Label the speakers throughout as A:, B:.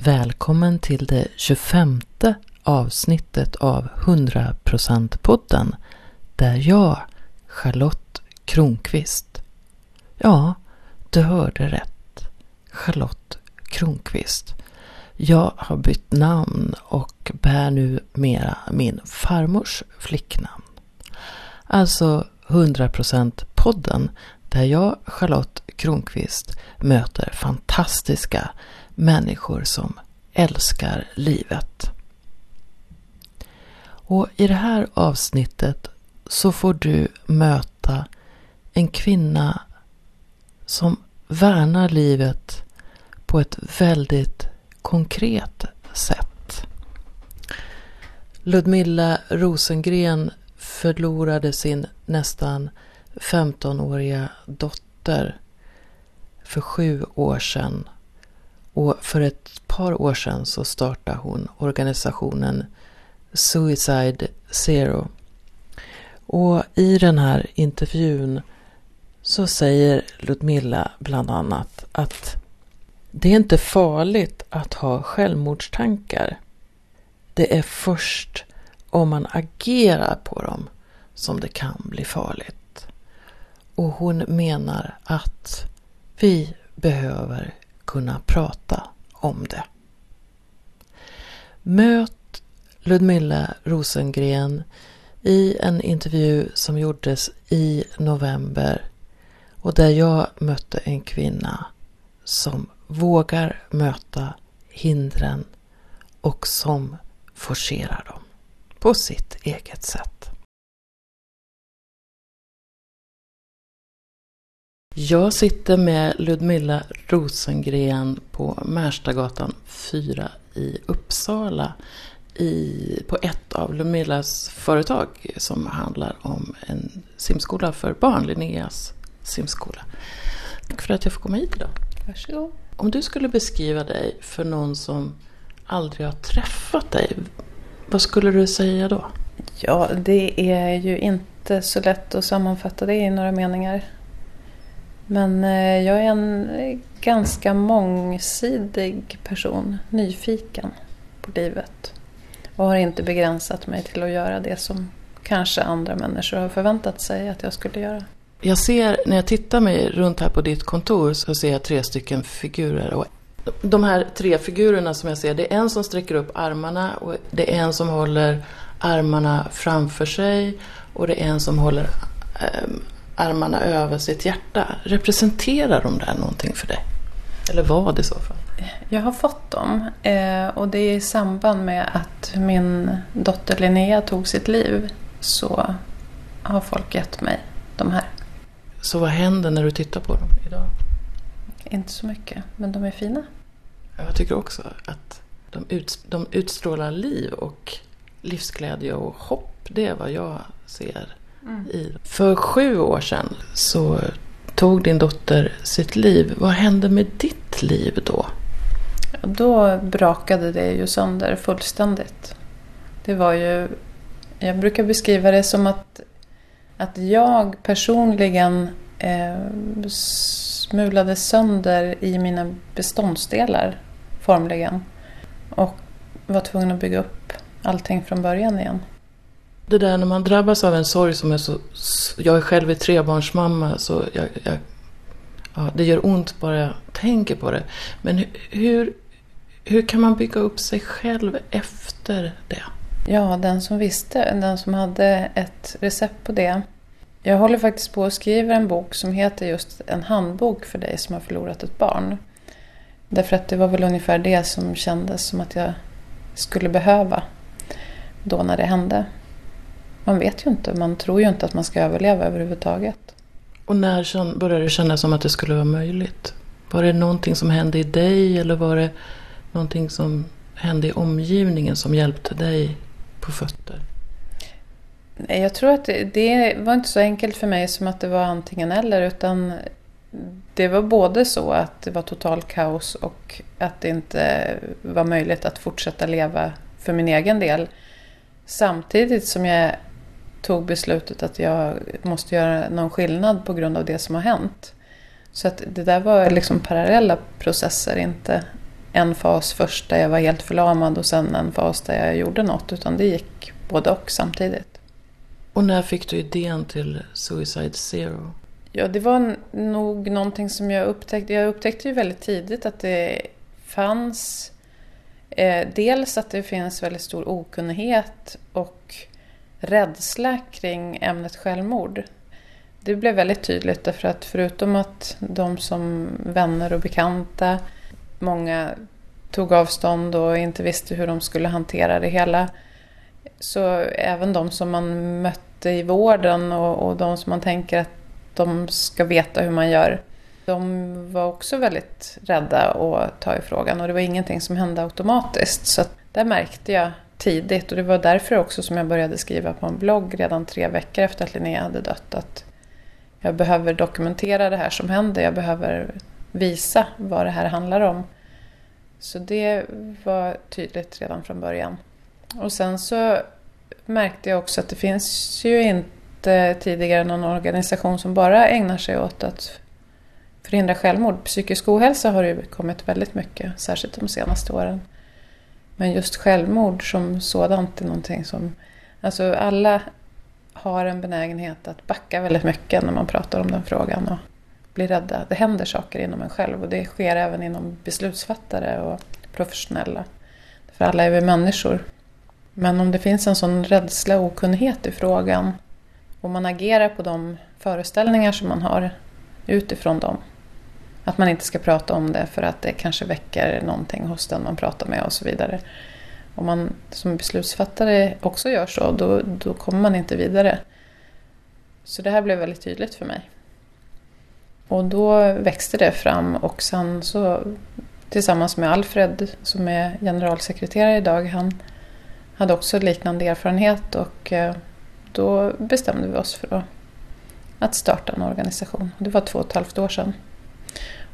A: Välkommen till det 25 avsnittet av 100%-podden där jag, Charlotte Kronqvist, ja, du hörde rätt, Charlotte Kronqvist. Jag har bytt namn och bär nu mera min farmors flicknamn. Alltså 100%-podden där jag, Charlotte Kronqvist, möter fantastiska människor som älskar livet. Och i det här avsnittet så får du möta en kvinna som värnar livet på ett väldigt konkret sätt. Ludmilla Rosengren förlorade sin nästan 15-åriga dotter för sju år sedan. Och för ett par år sedan så startade hon organisationen Suicide Zero. Och i den här intervjun så säger Ludmilla bland annat att det är inte farligt att ha självmordstankar. Det är först om man agerar på dem som det kan bli farligt. Och hon menar att vi behöver kunna prata om det. Möt Ludmilla Rosengren i en intervju som gjordes i november och där jag mötte en kvinna som vågar möta hindren och som forcerar dem på sitt eget sätt. Jag sitter med Ludmilla Rosengren på Märstagatan 4 i Uppsala i, på ett av Ludmillas företag som handlar om en simskola för barn, Linneas simskola. Tack för att jag får komma hit idag.
B: Varsågod.
A: Om du skulle beskriva dig för någon som aldrig har träffat dig, vad skulle du säga då?
B: Ja, det är ju inte så lätt att sammanfatta det i några meningar. Men eh, jag är en ganska mångsidig person, nyfiken på livet. Och har inte begränsat mig till att göra det som kanske andra människor har förväntat sig att jag skulle göra.
A: Jag ser, när jag tittar mig runt här på ditt kontor, så ser jag tre stycken figurer. Och de här tre figurerna som jag ser, det är en som sträcker upp armarna och det är en som håller armarna framför sig och det är en som håller eh, armarna över sitt hjärta. Representerar de där någonting för dig? Eller vad i så fall?
B: Jag har fått dem eh, och det är i samband med att min dotter Linnea tog sitt liv så har folk gett mig de här.
A: Så vad händer när du tittar på dem idag?
B: Inte så mycket, men de är fina.
A: Jag tycker också att de, ut, de utstrålar liv och livsglädje och hopp. Det är vad jag ser i. För sju år sedan så tog din dotter sitt liv. Vad hände med ditt liv då?
B: Då brakade det ju sönder fullständigt. Det var ju... Jag brukar beskriva det som att, att jag personligen eh, smulade sönder i mina beståndsdelar formligen. Och var tvungen att bygga upp allting från början igen.
A: Det där när man drabbas av en sorg som är så... Jag är själv trebarnsmamma så jag, jag, ja, det gör ont bara jag tänker på det. Men hur, hur kan man bygga upp sig själv efter det?
B: Ja, den som visste, den som hade ett recept på det. Jag håller faktiskt på att skriva en bok som heter just En handbok för dig som har förlorat ett barn. Därför att det var väl ungefär det som kändes som att jag skulle behöva då när det hände. Man vet ju inte, man tror ju inte att man ska överleva överhuvudtaget.
A: Och när började det kännas som att det skulle vara möjligt? Var det någonting som hände i dig eller var det någonting som hände i omgivningen som hjälpte dig på fötter?
B: Jag tror att det, det var inte så enkelt för mig som att det var antingen eller utan det var både så att det var total kaos och att det inte var möjligt att fortsätta leva för min egen del. Samtidigt som jag tog beslutet att jag måste göra någon skillnad på grund av det som har hänt. Så att det där var liksom parallella processer, inte en fas först där jag var helt förlamad och sen en fas där jag gjorde något. Utan det gick både och samtidigt.
A: Och när fick du idén till Suicide Zero?
B: Ja, det var nog någonting som jag upptäckte. Jag upptäckte ju väldigt tidigt att det fanns eh, dels att det finns väldigt stor okunnighet och rädsla kring ämnet självmord. Det blev väldigt tydligt därför att förutom att de som vänner och bekanta, många tog avstånd och inte visste hur de skulle hantera det hela. Så även de som man mötte i vården och, och de som man tänker att de ska veta hur man gör. De var också väldigt rädda att ta i frågan och det var ingenting som hände automatiskt. Så där märkte jag tidigt och det var därför också som jag började skriva på en blogg redan tre veckor efter att Linnea hade dött. Att jag behöver dokumentera det här som händer, jag behöver visa vad det här handlar om. Så det var tydligt redan från början. Och sen så märkte jag också att det finns ju inte tidigare någon organisation som bara ägnar sig åt att förhindra självmord. Psykisk ohälsa har det kommit väldigt mycket, särskilt de senaste åren. Men just självmord som sådant är någonting som... Alltså alla har en benägenhet att backa väldigt mycket när man pratar om den frågan och blir rädda. Det händer saker inom en själv och det sker även inom beslutsfattare och professionella. För alla är vi människor. Men om det finns en sån rädsla och okunnighet i frågan och man agerar på de föreställningar som man har utifrån dem. Att man inte ska prata om det för att det kanske väcker någonting hos den man pratar med och så vidare. Om man som beslutsfattare också gör så, då, då kommer man inte vidare. Så det här blev väldigt tydligt för mig. Och då växte det fram och sen så tillsammans med Alfred som är generalsekreterare idag, han hade också liknande erfarenhet och eh, då bestämde vi oss för att starta en organisation. Det var två och ett halvt år sedan.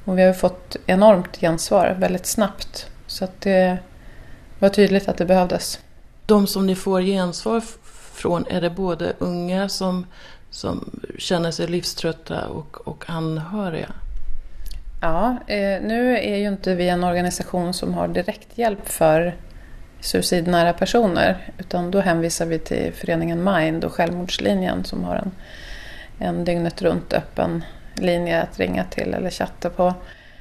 B: Och vi har fått enormt gensvar väldigt snabbt. Så att det var tydligt att det behövdes.
A: De som ni får gensvar från, är det både unga som, som känner sig livströtta och, och anhöriga?
B: Ja, eh, nu är ju inte vi en organisation som har direkthjälp för suicidnära personer. Utan då hänvisar vi till föreningen Mind och Självmordslinjen som har en, en dygnet runt öppen linje att ringa till eller chatta på.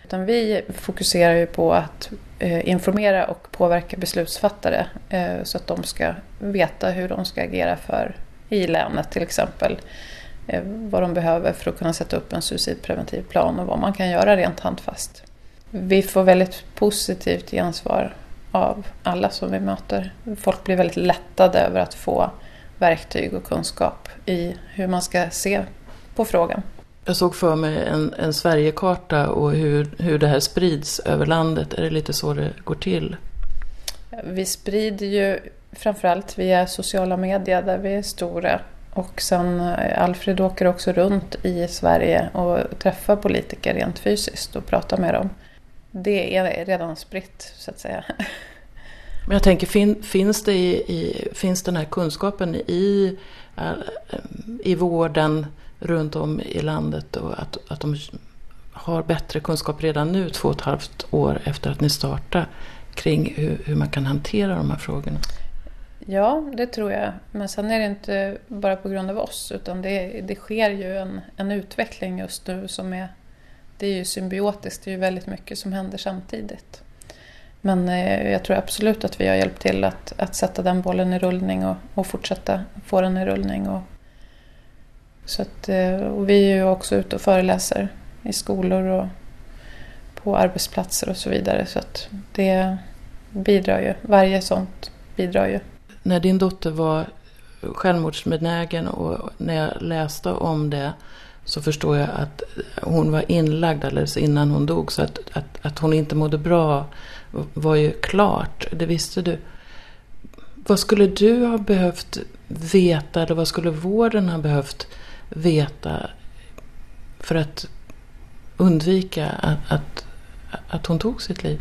B: Utan vi fokuserar ju på att eh, informera och påverka beslutsfattare eh, så att de ska veta hur de ska agera för i länet till exempel. Eh, vad de behöver för att kunna sätta upp en suicidpreventiv plan och vad man kan göra rent handfast. Vi får väldigt positivt gensvar av alla som vi möter. Folk blir väldigt lättade över att få verktyg och kunskap i hur man ska se på frågan.
A: Jag såg för mig en, en Sverigekarta och hur, hur det här sprids över landet. Är det lite så det går till?
B: Vi sprider ju framförallt via sociala medier där vi är stora. Och sen eh, Alfred åker också runt i Sverige och träffar politiker rent fysiskt och pratar med dem. Det är redan spritt så att säga.
A: Men jag tänker, fin, finns, det i, i, finns den här kunskapen i, eh, i vården runt om i landet och att, att de har bättre kunskap redan nu, två och ett halvt år efter att ni startade, kring hur, hur man kan hantera de här frågorna?
B: Ja, det tror jag. Men sen är det inte bara på grund av oss utan det, det sker ju en, en utveckling just nu som är, det är ju symbiotiskt, det är ju väldigt mycket som händer samtidigt. Men eh, jag tror absolut att vi har hjälpt till att, att sätta den bollen i rullning och, och fortsätta få den i rullning och så att, eh, och vi är ju också ute och föreläser i skolor och på arbetsplatser och så vidare. Så att det bidrar ju. Varje sånt bidrar ju.
A: När din dotter var självmordsbenägen och när jag läste om det så förstår jag att hon var inlagd alldeles innan hon dog. Så att, att, att hon inte mådde bra var ju klart. Det visste du. Vad skulle du ha behövt veta eller vad skulle vården ha behövt veta för att undvika att, att, att hon tog sitt liv?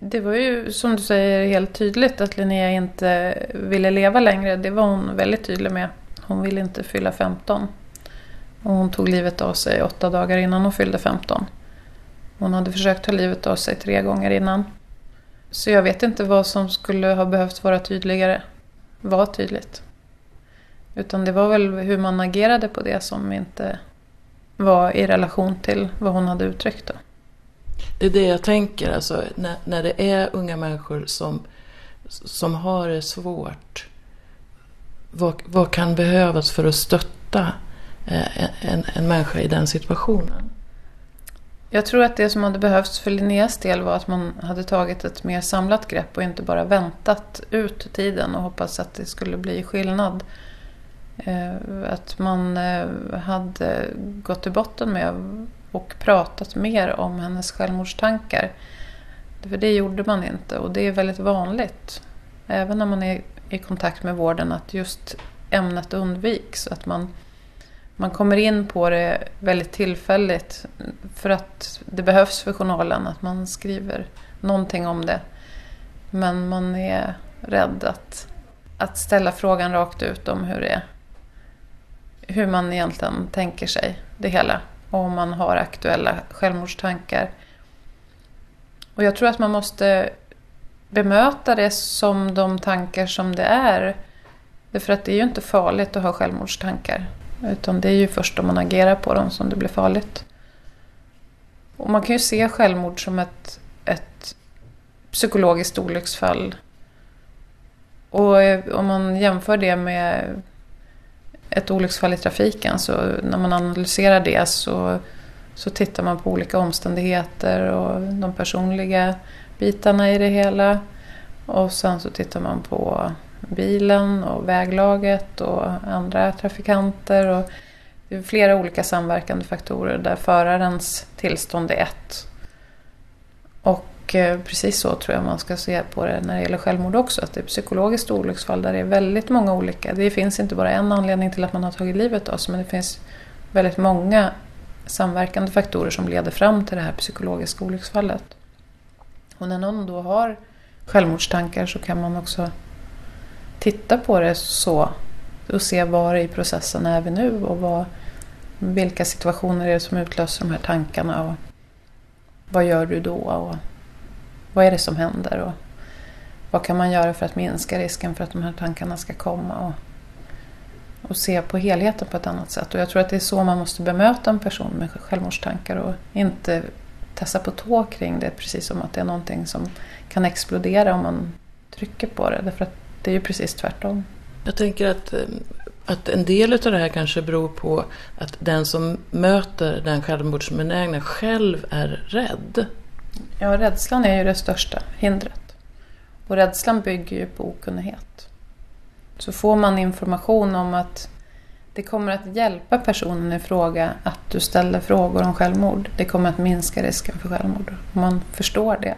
B: Det var ju som du säger helt tydligt att Linnea inte ville leva längre. Det var hon väldigt tydlig med. Hon ville inte fylla 15. Och hon tog livet av sig åtta dagar innan hon fyllde 15. Hon hade försökt ta livet av sig tre gånger innan. Så jag vet inte vad som skulle ha behövt vara tydligare. Var tydligt. Utan det var väl hur man agerade på det som inte var i relation till vad hon hade uttryckt. Då.
A: Det är det jag tänker, alltså, när, när det är unga människor som, som har det svårt. Vad, vad kan behövas för att stötta eh, en, en människa i den situationen?
B: Jag tror att det som hade behövts för Linneas del var att man hade tagit ett mer samlat grepp och inte bara väntat ut tiden och hoppats att det skulle bli skillnad. Eh, att man eh, hade gått till botten med och pratat mer om hennes självmordstankar. För det gjorde man inte och det är väldigt vanligt. Även när man är i kontakt med vården att just ämnet undviks. Att man, man kommer in på det väldigt tillfälligt för att det behövs för journalen att man skriver någonting om det. Men man är rädd att, att ställa frågan rakt ut om hur det är. Hur man egentligen tänker sig det hela och om man har aktuella självmordstankar. Och jag tror att man måste bemöta det som de tankar som det är. Därför att det är ju inte farligt att ha självmordstankar. Utan det är ju först om man agerar på dem som det blir farligt. Och man kan ju se självmord som ett, ett psykologiskt olycksfall. Och om man jämför det med ett olycksfall i trafiken så när man analyserar det så, så tittar man på olika omständigheter och de personliga bitarna i det hela. Och sen så tittar man på bilen och väglaget och andra trafikanter. Och det är flera olika samverkande faktorer där förarens tillstånd är ett. Och Eh, precis så tror jag man ska se på det när det gäller självmord också. Att det är psykologiskt olycksfall där det är väldigt många olika. Det finns inte bara en anledning till att man har tagit livet av sig men det finns väldigt många samverkande faktorer som leder fram till det här psykologiska olycksfallet. Och när någon då har självmordstankar så kan man också titta på det så och se var i processen är vi nu och vad, vilka situationer är det som utlöser de här tankarna och vad gör du då och vad är det som händer och vad kan man göra för att minska risken för att de här tankarna ska komma och, och se på helheten på ett annat sätt. Och jag tror att det är så man måste bemöta en person med självmordstankar och inte tassa på tå kring det precis som att det är någonting som kan explodera om man trycker på det. Därför att det är ju precis tvärtom.
A: Jag tänker att, att en del av det här kanske beror på att den som möter den självmordsbenägna själv är rädd.
B: Ja, rädslan är ju det största hindret. Och rädslan bygger ju på okunnighet. Så får man information om att det kommer att hjälpa personen i fråga att du ställer frågor om självmord. Det kommer att minska risken för självmord. Om man förstår det.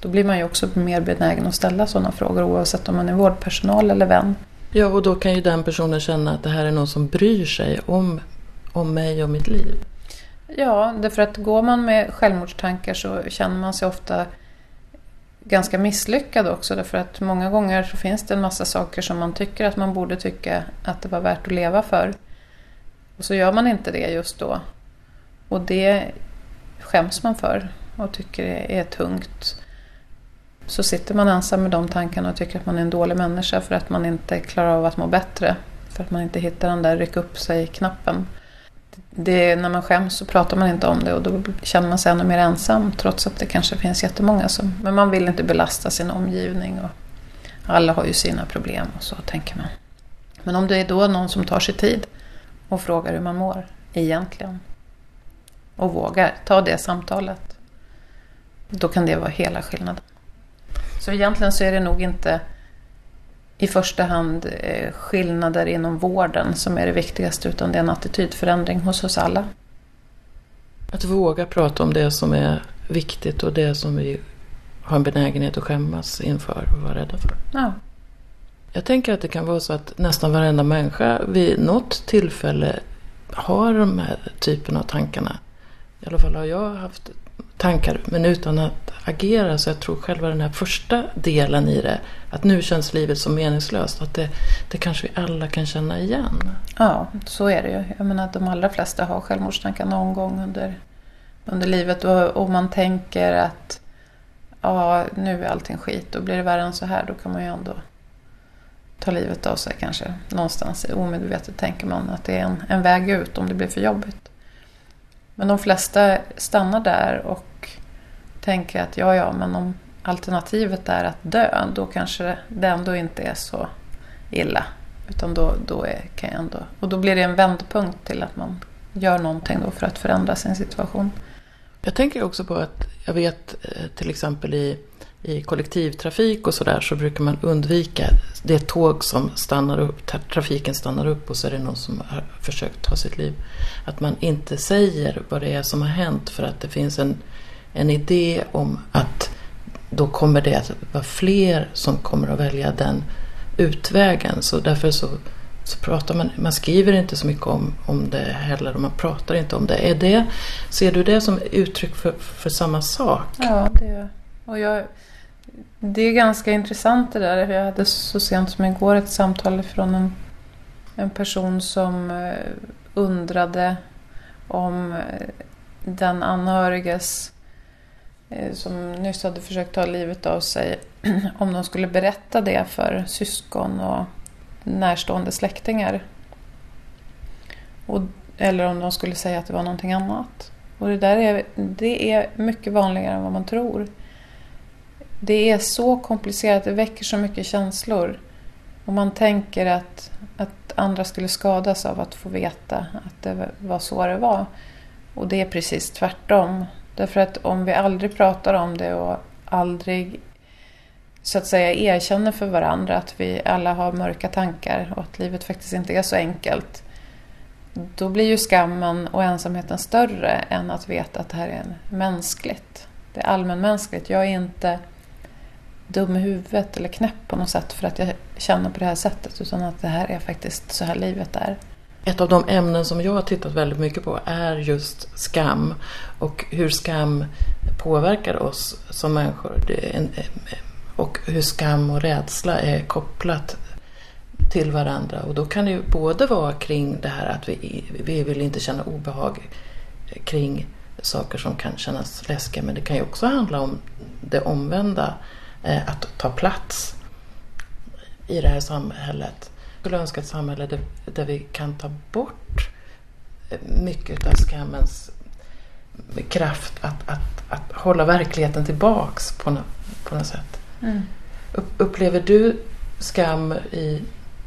B: Då blir man ju också mer benägen att ställa sådana frågor oavsett om man är vårdpersonal eller vän.
A: Ja, och då kan ju den personen känna att det här är någon som bryr sig om, om mig och mitt liv.
B: Ja, därför att går man med självmordstankar så känner man sig ofta ganska misslyckad också därför att många gånger så finns det en massa saker som man tycker att man borde tycka att det var värt att leva för. Och så gör man inte det just då. Och det skäms man för och tycker är tungt. Så sitter man ensam med de tankarna och tycker att man är en dålig människa för att man inte klarar av att må bättre. För att man inte hittar den där ryck upp sig-knappen det, när man skäms så pratar man inte om det och då känner man sig ännu mer ensam trots att det kanske finns jättemånga som... Men man vill inte belasta sin omgivning och alla har ju sina problem och så tänker man. Men om det är då någon som tar sig tid och frågar hur man mår egentligen och vågar ta det samtalet, då kan det vara hela skillnaden. Så egentligen så är det nog inte i första hand eh, skillnader inom vården som är det viktigaste utan det är en attitydförändring hos oss alla.
A: Att våga prata om det som är viktigt och det som vi har en benägenhet att skämmas inför och vara rädda för.
B: Ja.
A: Jag tänker att det kan vara så att nästan varenda människa vid något tillfälle har de här typen av tankarna. I alla fall har jag haft tankar men utan att agera. Så jag tror själva den här första delen i det, att nu känns livet så meningslöst, att det, det kanske vi alla kan känna igen.
B: Ja, så är det ju. Jag menar att de allra flesta har självmordstankar någon gång under under livet och, och man tänker att ja, nu är allting skit och blir det värre än så här då kan man ju ändå ta livet av sig kanske. Någonstans omedvetet tänker man att det är en, en väg ut om det blir för jobbigt. Men de flesta stannar där och tänker att ja, ja, men om alternativet är att dö, då kanske det ändå inte är så illa. Utan då, då är, kan jag ändå... Och då blir det en vändpunkt till att man gör någonting då för att förändra sin situation.
A: Jag tänker också på att jag vet eh, till exempel i, i kollektivtrafik och sådär så brukar man undvika det tåg som stannar upp, trafiken stannar upp och så är det någon som har försökt ta sitt liv. Att man inte säger vad det är som har hänt för att det finns en, en idé om att då kommer det att vara fler som kommer att välja den utvägen. Så därför så, så pratar man, man skriver inte så mycket om, om det heller och man pratar inte om det. Är det. Ser du det som uttryck för, för samma sak?
B: Ja, det och jag, det är ganska intressant det där. Jag hade så sent som igår ett samtal från en, en person som eh, undrade om eh, den anhöriges Eh, som nyss hade försökt ta livet av sig, om de skulle berätta det för syskon och närstående släktingar. Och, eller om de skulle säga att det var någonting annat. Och det där är, det är mycket vanligare än vad man tror. Det är så komplicerat, det väcker så mycket känslor. Och man tänker att, att andra skulle skadas av att få veta att det var så det var. Och det är precis tvärtom. Därför att om vi aldrig pratar om det och aldrig så att säga erkänner för varandra att vi alla har mörka tankar och att livet faktiskt inte är så enkelt. Då blir ju skammen och ensamheten större än att veta att det här är mänskligt. Det är allmänmänskligt. Jag är inte dum i huvudet eller knäpp på något sätt för att jag känner på det här sättet utan att det här är faktiskt så här livet är.
A: Ett av de ämnen som jag har tittat väldigt mycket på är just skam och hur skam påverkar oss som människor. och hur skam och rädsla är kopplat till varandra. Och då kan det ju både vara kring det här att vi, vi vill inte känna obehag kring saker som kan kännas läskiga. Men det kan ju också handla om det omvända, eh, att ta plats i det här samhället skulle önska ett samhälle där, där vi kan ta bort mycket av skammens kraft att, att, att hålla verkligheten tillbaks på, no, på något sätt. Mm. Upplever du skam i,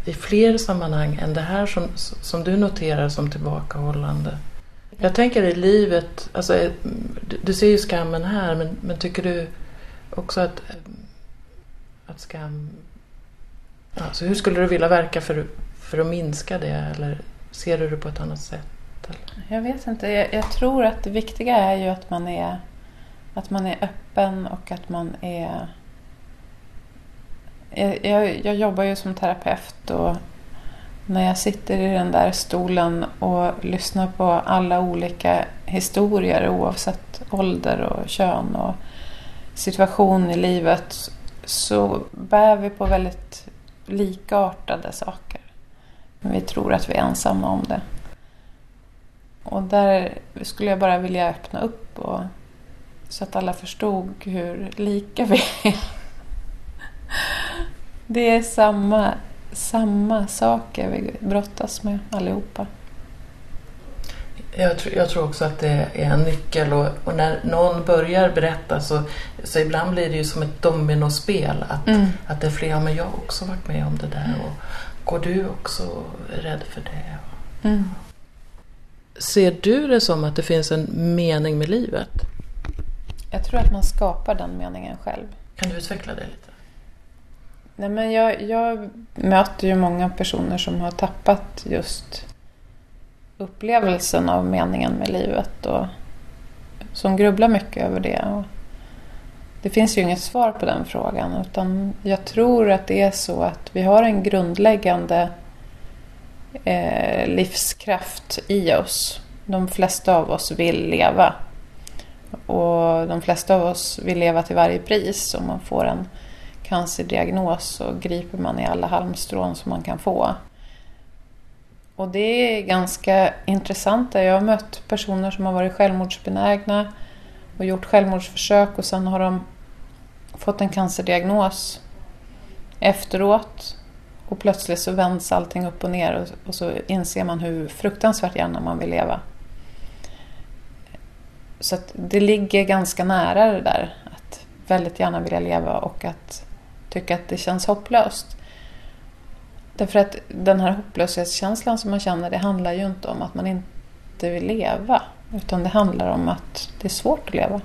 A: i fler sammanhang än det här som, som du noterar som tillbakahållande? Jag tänker i livet, alltså, du, du ser ju skammen här, men, men tycker du också att, att skam Alltså, hur skulle du vilja verka för, för att minska det eller ser du det på ett annat sätt? Eller?
B: Jag vet inte. Jag, jag, tror att det viktiga är ju att man är, att man är öppen och att man är... Jag, jag, jag jobbar ju som terapeut och när jag sitter i den där stolen och lyssnar på alla olika historier oavsett ålder och kön och situation i livet så bär vi på väldigt likartade saker. Men vi tror att vi är ensamma om det. Och där skulle jag bara vilja öppna upp och, så att alla förstod hur lika vi är. Det är samma, samma saker vi brottas med allihopa.
A: Jag tror, jag tror också att det är en nyckel och, och, när någon börjar berätta så, så ibland blir det ju som ett dominospel. Att, mm. att det är fler, ja men jag har också varit med om det där och går du också rädd för det? Mm. Ser du det som att det finns en mening med livet?
B: Jag tror att man skapar den meningen själv.
A: Kan du utveckla det lite?
B: Nej, men jag, jag möter ju många personer som har tappat just upplevelsen av meningen med livet och som grubblar mycket över det. Och det finns ju inget svar på den frågan utan jag tror att det är så att vi har en grundläggande eh, livskraft i oss. De flesta av oss vill leva. Och de flesta av oss vill leva till varje pris. Om man får en cancerdiagnos så griper man i alla halmstrån som man kan få. Och det är ganska intressant. Jag har mött personer som har varit självmordsbenägna och gjort självmordsförsök och sen har de fått en cancerdiagnos efteråt och plötsligt så vänds allting upp och ner och, så inser man hur fruktansvärt gärna man vill leva. Så att det ligger ganska nära det där att väldigt gärna vilja leva och att tycka att det känns hopplöst. Därför att den här hopplöshetskänslan som man känner det handlar ju inte om att man inte vill leva utan det handlar om att det är svårt att leva.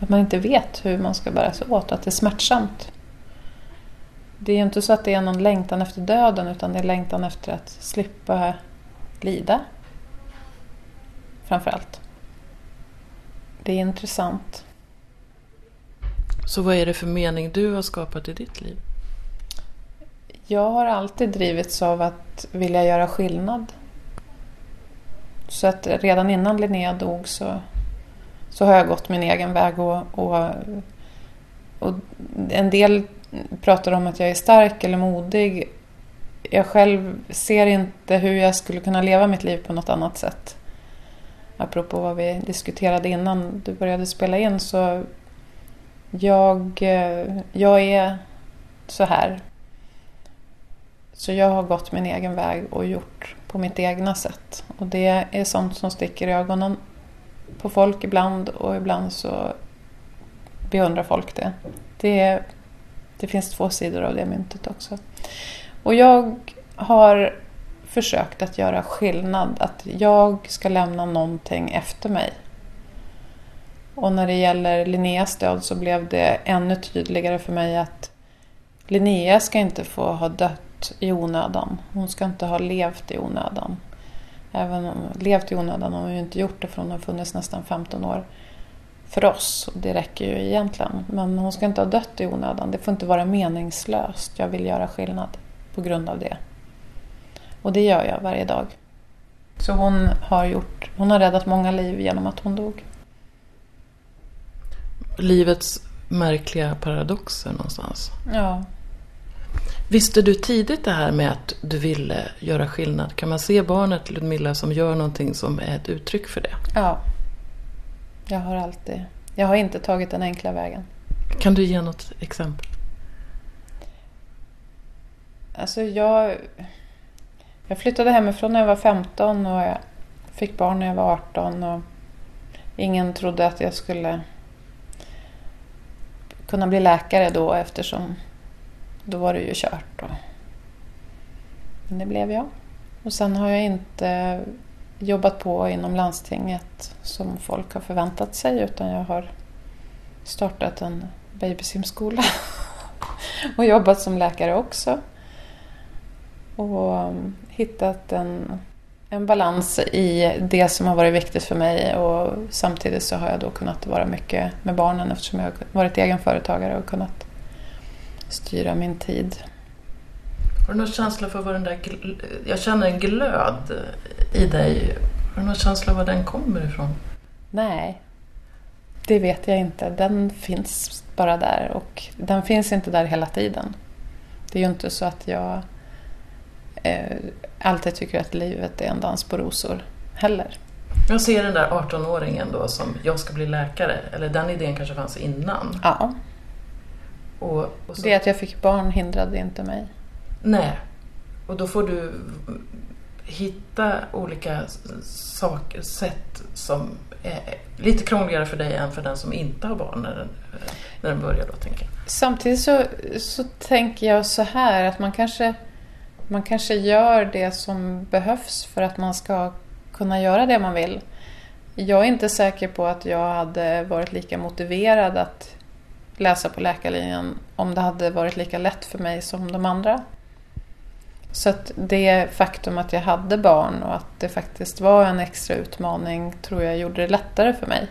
B: Att man inte vet hur man ska bära sig åt, att det är smärtsamt. Det är ju inte så att det är någon längtan efter döden utan det är längtan efter att slippa lida. Framförallt. Det är intressant.
A: Så vad är det för mening du har skapat i ditt liv?
B: Jag har alltid drivits av att vilja göra skillnad. Så att redan innan Linnea dog så, så har jag gått min egen väg och, och, och en del pratar om att jag är stark eller modig. Jag själv ser inte hur jag skulle kunna leva mitt liv på något annat sätt. Apropå vad vi diskuterade innan du började spela in så jag, eh, jag är så här. Så jag har gått min egen väg och gjort på mitt egna sätt. Och det är sånt som sticker i ögonen på folk ibland och ibland så beundrar folk det. Det, det finns två sidor av det myntet också. Och jag har försökt att göra skillnad. Att jag ska lämna någonting efter mig. Och när det gäller Linneas död så blev det ännu tydligare för mig att Linnea ska inte få ha dött i onödan. Hon ska inte ha levt i onödan. Även om levt i onödan har hon ju inte gjort det för hon har funnits nästan 15 år för oss. Och det räcker ju egentligen. Men hon ska inte ha dött i onödan. Det får inte vara meningslöst. Jag vill göra skillnad på grund av det. Och det gör jag varje dag. Så hon har, gjort, hon har räddat många liv genom att hon dog.
A: Livets märkliga paradoxer någonstans.
B: Ja.
A: Visste du tidigt det här med att du ville göra skillnad? Kan man se barnet Ludmilla som gör någonting som är ett uttryck för det?
B: Ja. Jag har alltid... Jag har inte tagit den enkla vägen.
A: Kan du ge något exempel?
B: Alltså jag... Jag flyttade hemifrån när jag var 15 och jag fick barn när jag var 18 och ingen trodde att jag skulle kunna bli läkare då eftersom då var det ju kört. Då. Men det blev jag. Och sen har jag inte jobbat på inom landstinget som folk har förväntat sig utan jag har startat en babysimskola och jobbat som läkare också. Och um, hittat en, en balans i det som har varit viktigt för mig och samtidigt så har jag då kunnat vara mycket med barnen eftersom jag har varit egen företagare och kunnat styra min tid.
A: Har du någon känsla för vad den där... Jag känner en glöd i dig. Har du någon känsla var den kommer ifrån?
B: Nej, det vet jag inte. Den finns bara där och den finns inte där hela tiden. Det är ju inte så att jag eh, alltid tycker att livet är en dans på rosor heller.
A: Jag ser den där 18-åringen då som jag ska bli läkare, eller den idén kanske fanns innan.
B: Ja.
A: Och, så,
B: Det att jag fick barn hindrade inte mig.
A: Nej, och då får du hitta olika saker, sätt som är lite krångligare för dig än för den som inte har barn när den, när den börjar då, tänker jag.
B: Samtidigt så, så tänker jag så här att man kanske, man kanske gör det som behövs för att man ska kunna göra det man vill. Jag är inte säker på att jag hade varit lika motiverad att läsa på läkarlinjen om det hade varit lika lätt för mig som de andra. Så att det faktum att jag hade barn och att det faktiskt var en extra utmaning tror jag gjorde det lättare för mig.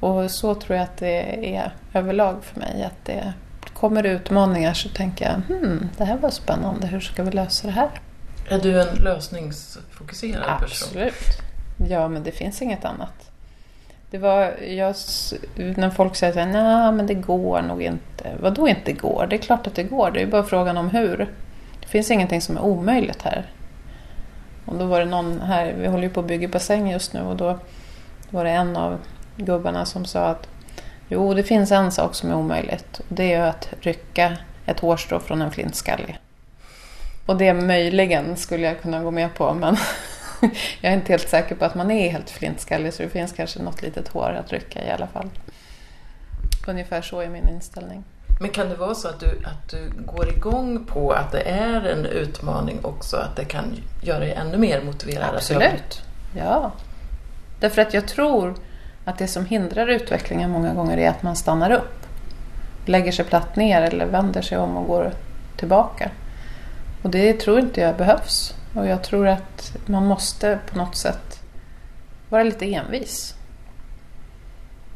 B: Och så tror jag att det är överlag för mig. Att det kommer utmaningar så tänker jag hmm, det här var spännande, hur ska vi lösa det här?
A: Är du en lösningsfokuserad person?
B: Absolut. Ja, men det finns inget annat. Det var, jag, när folk säger att nej men det går nog inte. Vad då inte går? Det är klart att det går. Det är bara frågan om hur. Det finns ingenting som är omöjligt här. Och då var det någon här, vi håller ju på att bygga bassäng just nu och då var det en av gubbarna som sa att jo, det finns en sak som är omöjligt. Och det är att rycka ett hårstrå från en flintskallig. Och det möjligen skulle jag kunna gå med på men jag är inte helt säker på att man är helt flintskallig så det finns kanske något litet hår att rycka i alla fall. Ungefär så är min inställning.
A: Men kan det vara så att du, att du går igång på att det är en utmaning också? Att det kan göra dig ännu mer motiverad?
B: Absolut, ja. Därför att jag tror att det som hindrar utvecklingen många gånger är att man stannar upp. Lägger sig platt ner eller vänder sig om och går tillbaka. Och det tror inte jag behövs. Och jag tror att man måste på något sätt vara lite envis.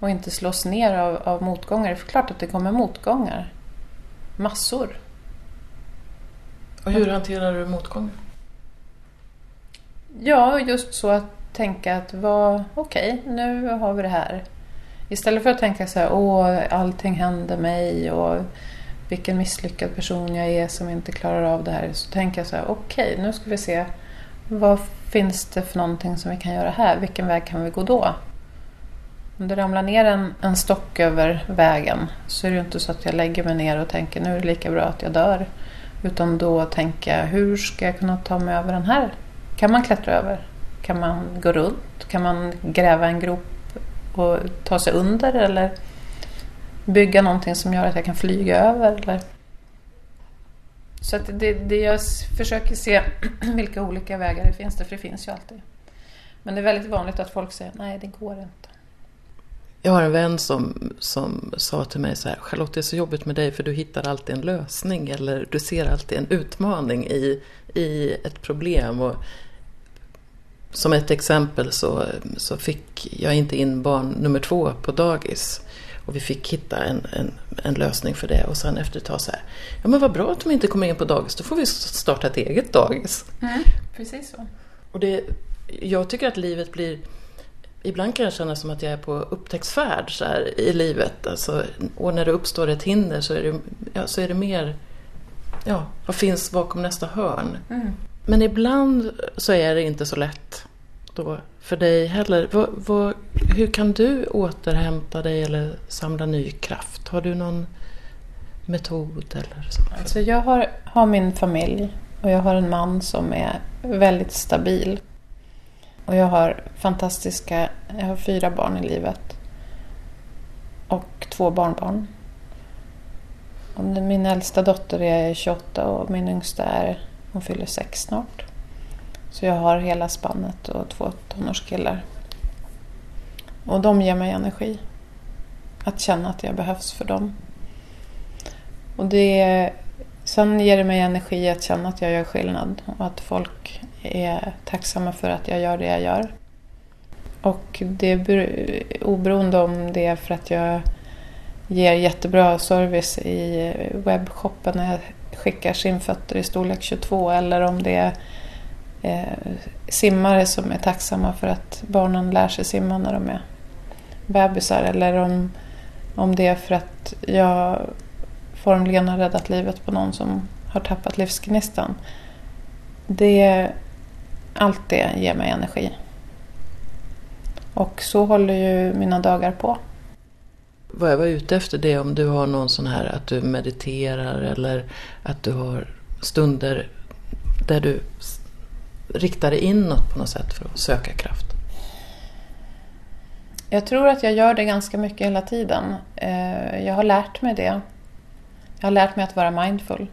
B: Och inte slås ner av, av motgångar. Är klart att det kommer motgångar. Massor.
A: Och hur hanterar du motgångar?
B: Ja, just så att tänka att vad, okej, okay, nu har vi det här. Istället för att tänka så här, åh, allting händer mig och vilken misslyckad person jag är som inte klarar av det här. Så tänker jag så här, okej, okay, nu ska vi se vad finns det för någonting som vi kan göra här? Vilken väg kan vi gå då? Om det ramlar ner en, en stock över vägen så är det ju inte så att jag lägger mig ner och tänker nu är det lika bra att jag dör. Utan då tänker jag, hur ska jag kunna ta mig över den här? Kan man klättra över? Kan man gå runt? Kan man gräva en grop och ta sig under? Eller bygga någonting som gör att jag kan flyga över? Eller? Så att det, det jag försöker se vilka olika vägar det finns, för det finns ju alltid. Men det är väldigt vanligt att folk säger nej, det går inte.
A: Jag har en vän som, som sa till mig så här, Charlotte det är så jobbigt med dig för du hittar alltid en lösning eller du ser alltid en utmaning i, i ett problem. Och som ett exempel så, så fick jag inte in barn nummer två på dagis. Och vi fick hitta en, en, en, lösning för det och sen efter ett tag så här, ja men vad bra att de inte kommer in på dagis, då får vi starta ett eget dagis.
B: Mm, precis så.
A: Och det, jag tycker att livet blir Ibland kan jag känna som att jag är på upptäcktsfärd så här, i livet. Alltså, och när det uppstår ett hinder så är det, ja, så är det mer, ja, vad finns bakom nästa hörn? Mm. Men ibland så är det inte så lätt då för dig heller. Vad, vad, hur kan du återhämta dig eller samla ny kraft? Har du någon metod eller så?
B: Alltså jag har, har min familj och jag har en man som är väldigt stabil. Och jag har fantastiska, jag har fyra barn i livet. Och två barnbarn. Och min äldsta dotter är 28 och min yngsta är, hon fyller sex snart. Så jag har hela spannet och två tonårskillar. Och de ger mig energi. Att känna att jag behövs för dem. Och det, sen ger det mig energi att känna att jag gör skillnad och att folk är tacksamma för att jag gör det jag gör. Och det är oberoende om det är för att jag ger jättebra service i webbshoppen när jag skickar simfötter i storlek 22 eller om det är Eh, simmare som är tacksamma för att barnen lär sig simma när de är bebisar eller om, om det är för att jag formligen har räddat livet på någon som har tappat livsgnistan. Det, allt det ger mig energi. Och så håller ju mina dagar på.
A: Vad jag var ute efter det om du har någon sån här att du mediterar eller att du har stunder där du riktar dig inåt på något sätt för att söka kraft?
B: Jag tror att jag gör det ganska mycket hela tiden. Eh, jag har lärt mig det. Jag har lärt mig att vara mindful.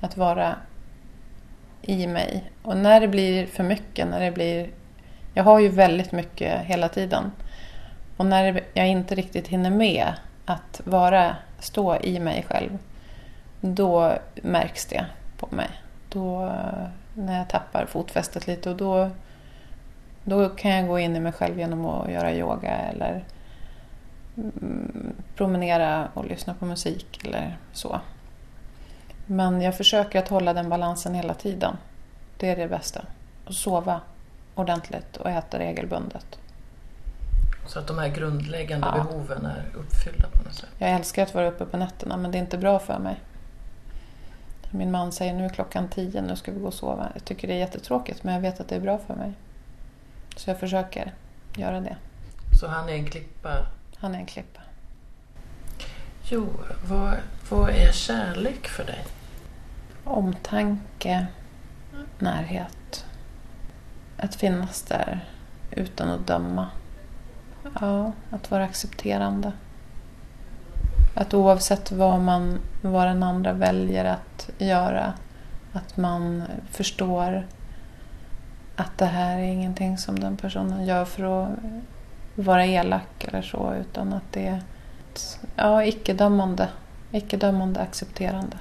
B: Att vara i mig. Och när det blir för mycket, när det blir... Jag har ju väldigt mycket hela tiden. Och när jag inte riktigt hinner med att vara, stå i mig själv, då märks det på mig. Då när jag tappar fotfästet lite och då, då kan jag gå in i mig själv genom att göra yoga eller mm, promenera och lyssna på musik eller så. Men jag försöker att hålla den balansen hela tiden. Det är det bästa. Och sova ordentligt och äta regelbundet.
A: Så att de här grundläggande ja. behoven är uppfyllda på något sätt?
B: Jag älskar att vara uppe på nätterna men det är inte bra för mig. Min man säger nu är klockan tio, nu ska vi gå och sova. Jag tycker det är jättetråkigt men jag vet att det är bra för mig. Så jag försöker göra det.
A: Så han är en klippa?
B: Han är en klippa.
A: Jo, vad, vad är kärlek för dig?
B: Omtanke, närhet. Att finnas där utan att döma. Ja, att vara accepterande. Att oavsett vad, man, vad den andra väljer att göra, att man förstår att det här är ingenting som den personen gör för att vara elak eller så, utan att det är ja, icke-dömande, icke-dömande accepterande.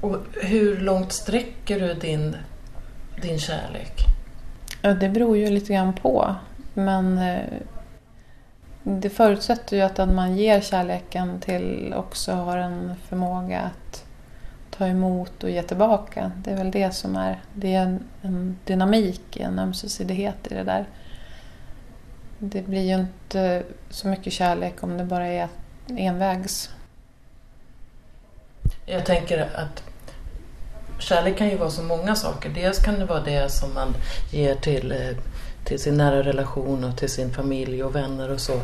A: Och hur långt sträcker du din, din kärlek?
B: Ja, det beror ju lite grann på. Men eh, det förutsätter ju att den man ger kärleken till också har en förmåga att ta emot och ge tillbaka. Det är väl det som är, det är en, en dynamik, en ömsesidighet i det där. Det blir ju inte så mycket kärlek om det bara är envägs.
A: Jag tänker att kärlek kan ju vara så många saker. Dels kan det vara det som man ger till, eh, till sin nära relation och till sin familj och vänner och så.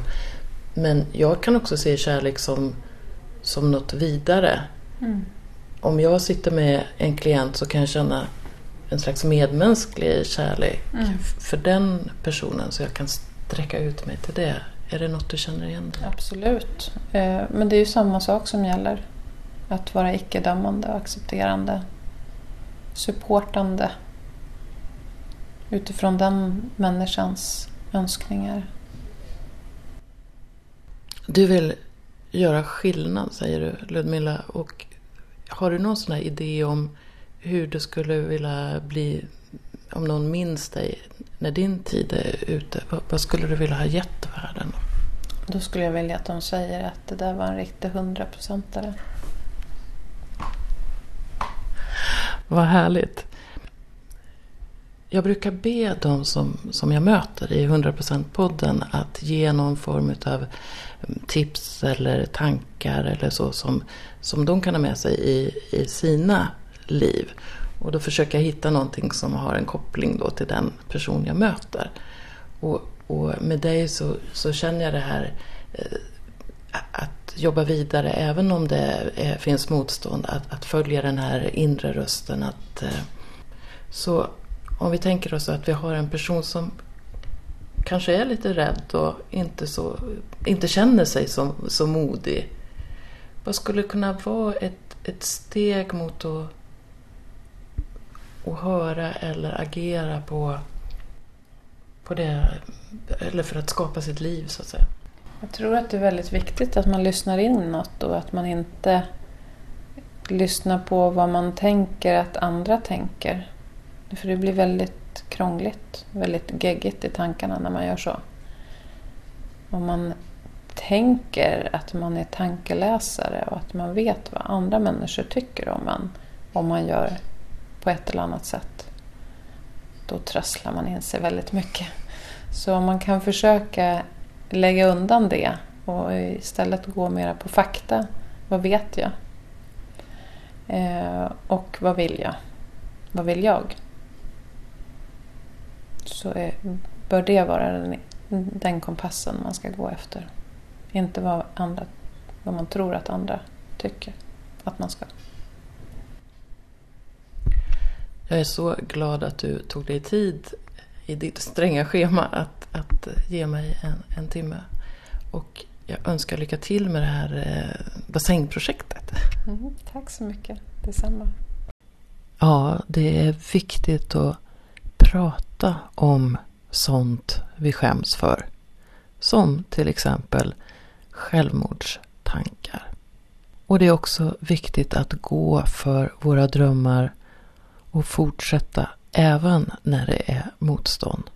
A: Men jag kan också se kärlek som, som något vidare. Mm. Om jag sitter med en klient så kan jag känna en slags medmänsklig kärlek mm. för den personen så jag kan sträcka ut mig till det. Är det något du känner igen
B: Absolut. Eh, men det är ju samma sak som gäller. Att vara icke-dömande och accepterande. Supportande. Utifrån den människans önskningar.
A: Du vill göra skillnad, säger du Ludmilla. Och har du någon sån här idé om hur du skulle vilja bli, om någon minns dig när din tid är ute? Vad, skulle du vilja ha gett världen?
B: Då skulle jag vilja att de säger att det där var en riktig hundraprocentare.
A: Vad härligt. Jag brukar be de som, som jag möter i 100%-podden att ge någon form av mm, tips eller tankar eller så som, som de kan ha med sig i, i sina liv. Och då försöker jag hitta någonting som har en koppling då till den person jag möter. Och, och med dig så, så känner jag det här eh, att jobba vidare även om det är, finns motstånd. Att, att följa den här inre rösten. Att, eh, så om vi tänker oss att vi har en person som kanske är lite rädd och inte, så, inte känner sig så, så modig. Vad skulle kunna vara ett, ett steg mot att, att höra eller agera på, på det, eller för att skapa sitt liv så att säga?
B: Jag tror att det är väldigt viktigt att man lyssnar in något och att man inte lyssnar på vad man tänker att andra tänker. För det blir väldigt krångligt, väldigt geggigt i tankarna när man gör så. Om man tänker att man är tankeläsare och att man vet vad andra människor tycker om en, om man gör på ett eller annat sätt, då trasslar man in sig väldigt mycket. Så om man kan försöka lägga undan det och istället gå mera på fakta. Vad vet jag? Eh, och vad vill jag? Vad vill jag? Så är, bör det vara den, den kompassen man ska gå efter. Inte vad, andra, vad man tror att andra tycker att man ska.
A: Jag är så glad att du tog dig tid i ditt stränga schema att, att ge mig en, en timme. Och jag önskar lycka till med det här eh, bassängprojektet.
B: Mm, tack så mycket. Detsamma.
A: Ja, det är viktigt att prata om sånt vi skäms för. Som till exempel självmordstankar. Och det är också viktigt att gå för våra drömmar och fortsätta även när det är motstånd.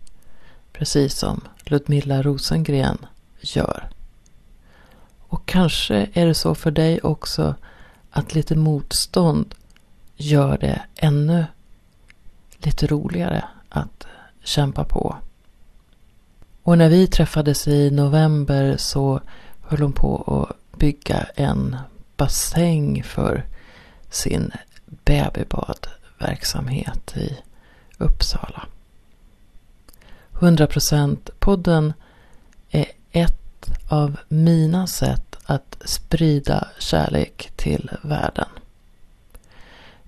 A: Precis som Ludmilla Rosengren gör. Och kanske är det så för dig också att lite motstånd gör det ännu lite roligare att kämpa på. Och när vi träffades i november så höll hon på att bygga en bassäng för sin babybadverksamhet i Uppsala. 100% podden är ett av mina sätt att sprida kärlek till världen.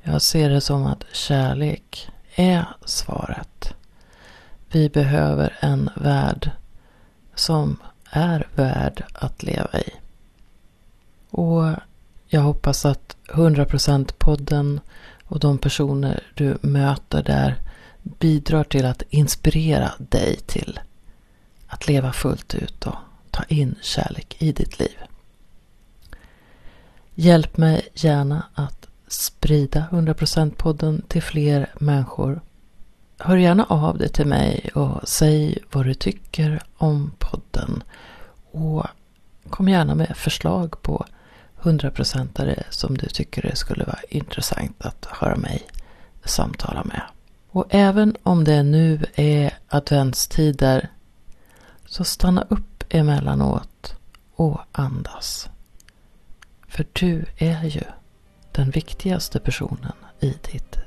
A: Jag ser det som att kärlek är svaret. Vi behöver en värld som är värd att leva i. Och jag hoppas att 100% podden och de personer du möter där bidrar till att inspirera dig till att leva fullt ut och ta in kärlek i ditt liv. Hjälp mig gärna att sprida 100% podden till fler människor. Hör gärna av dig till mig och säg vad du tycker om podden. Och kom gärna med förslag på 100%are som du tycker det skulle vara intressant att höra mig samtala med. Och även om det nu är adventstider så stanna upp emellanåt och andas. För du är ju den viktigaste personen i ditt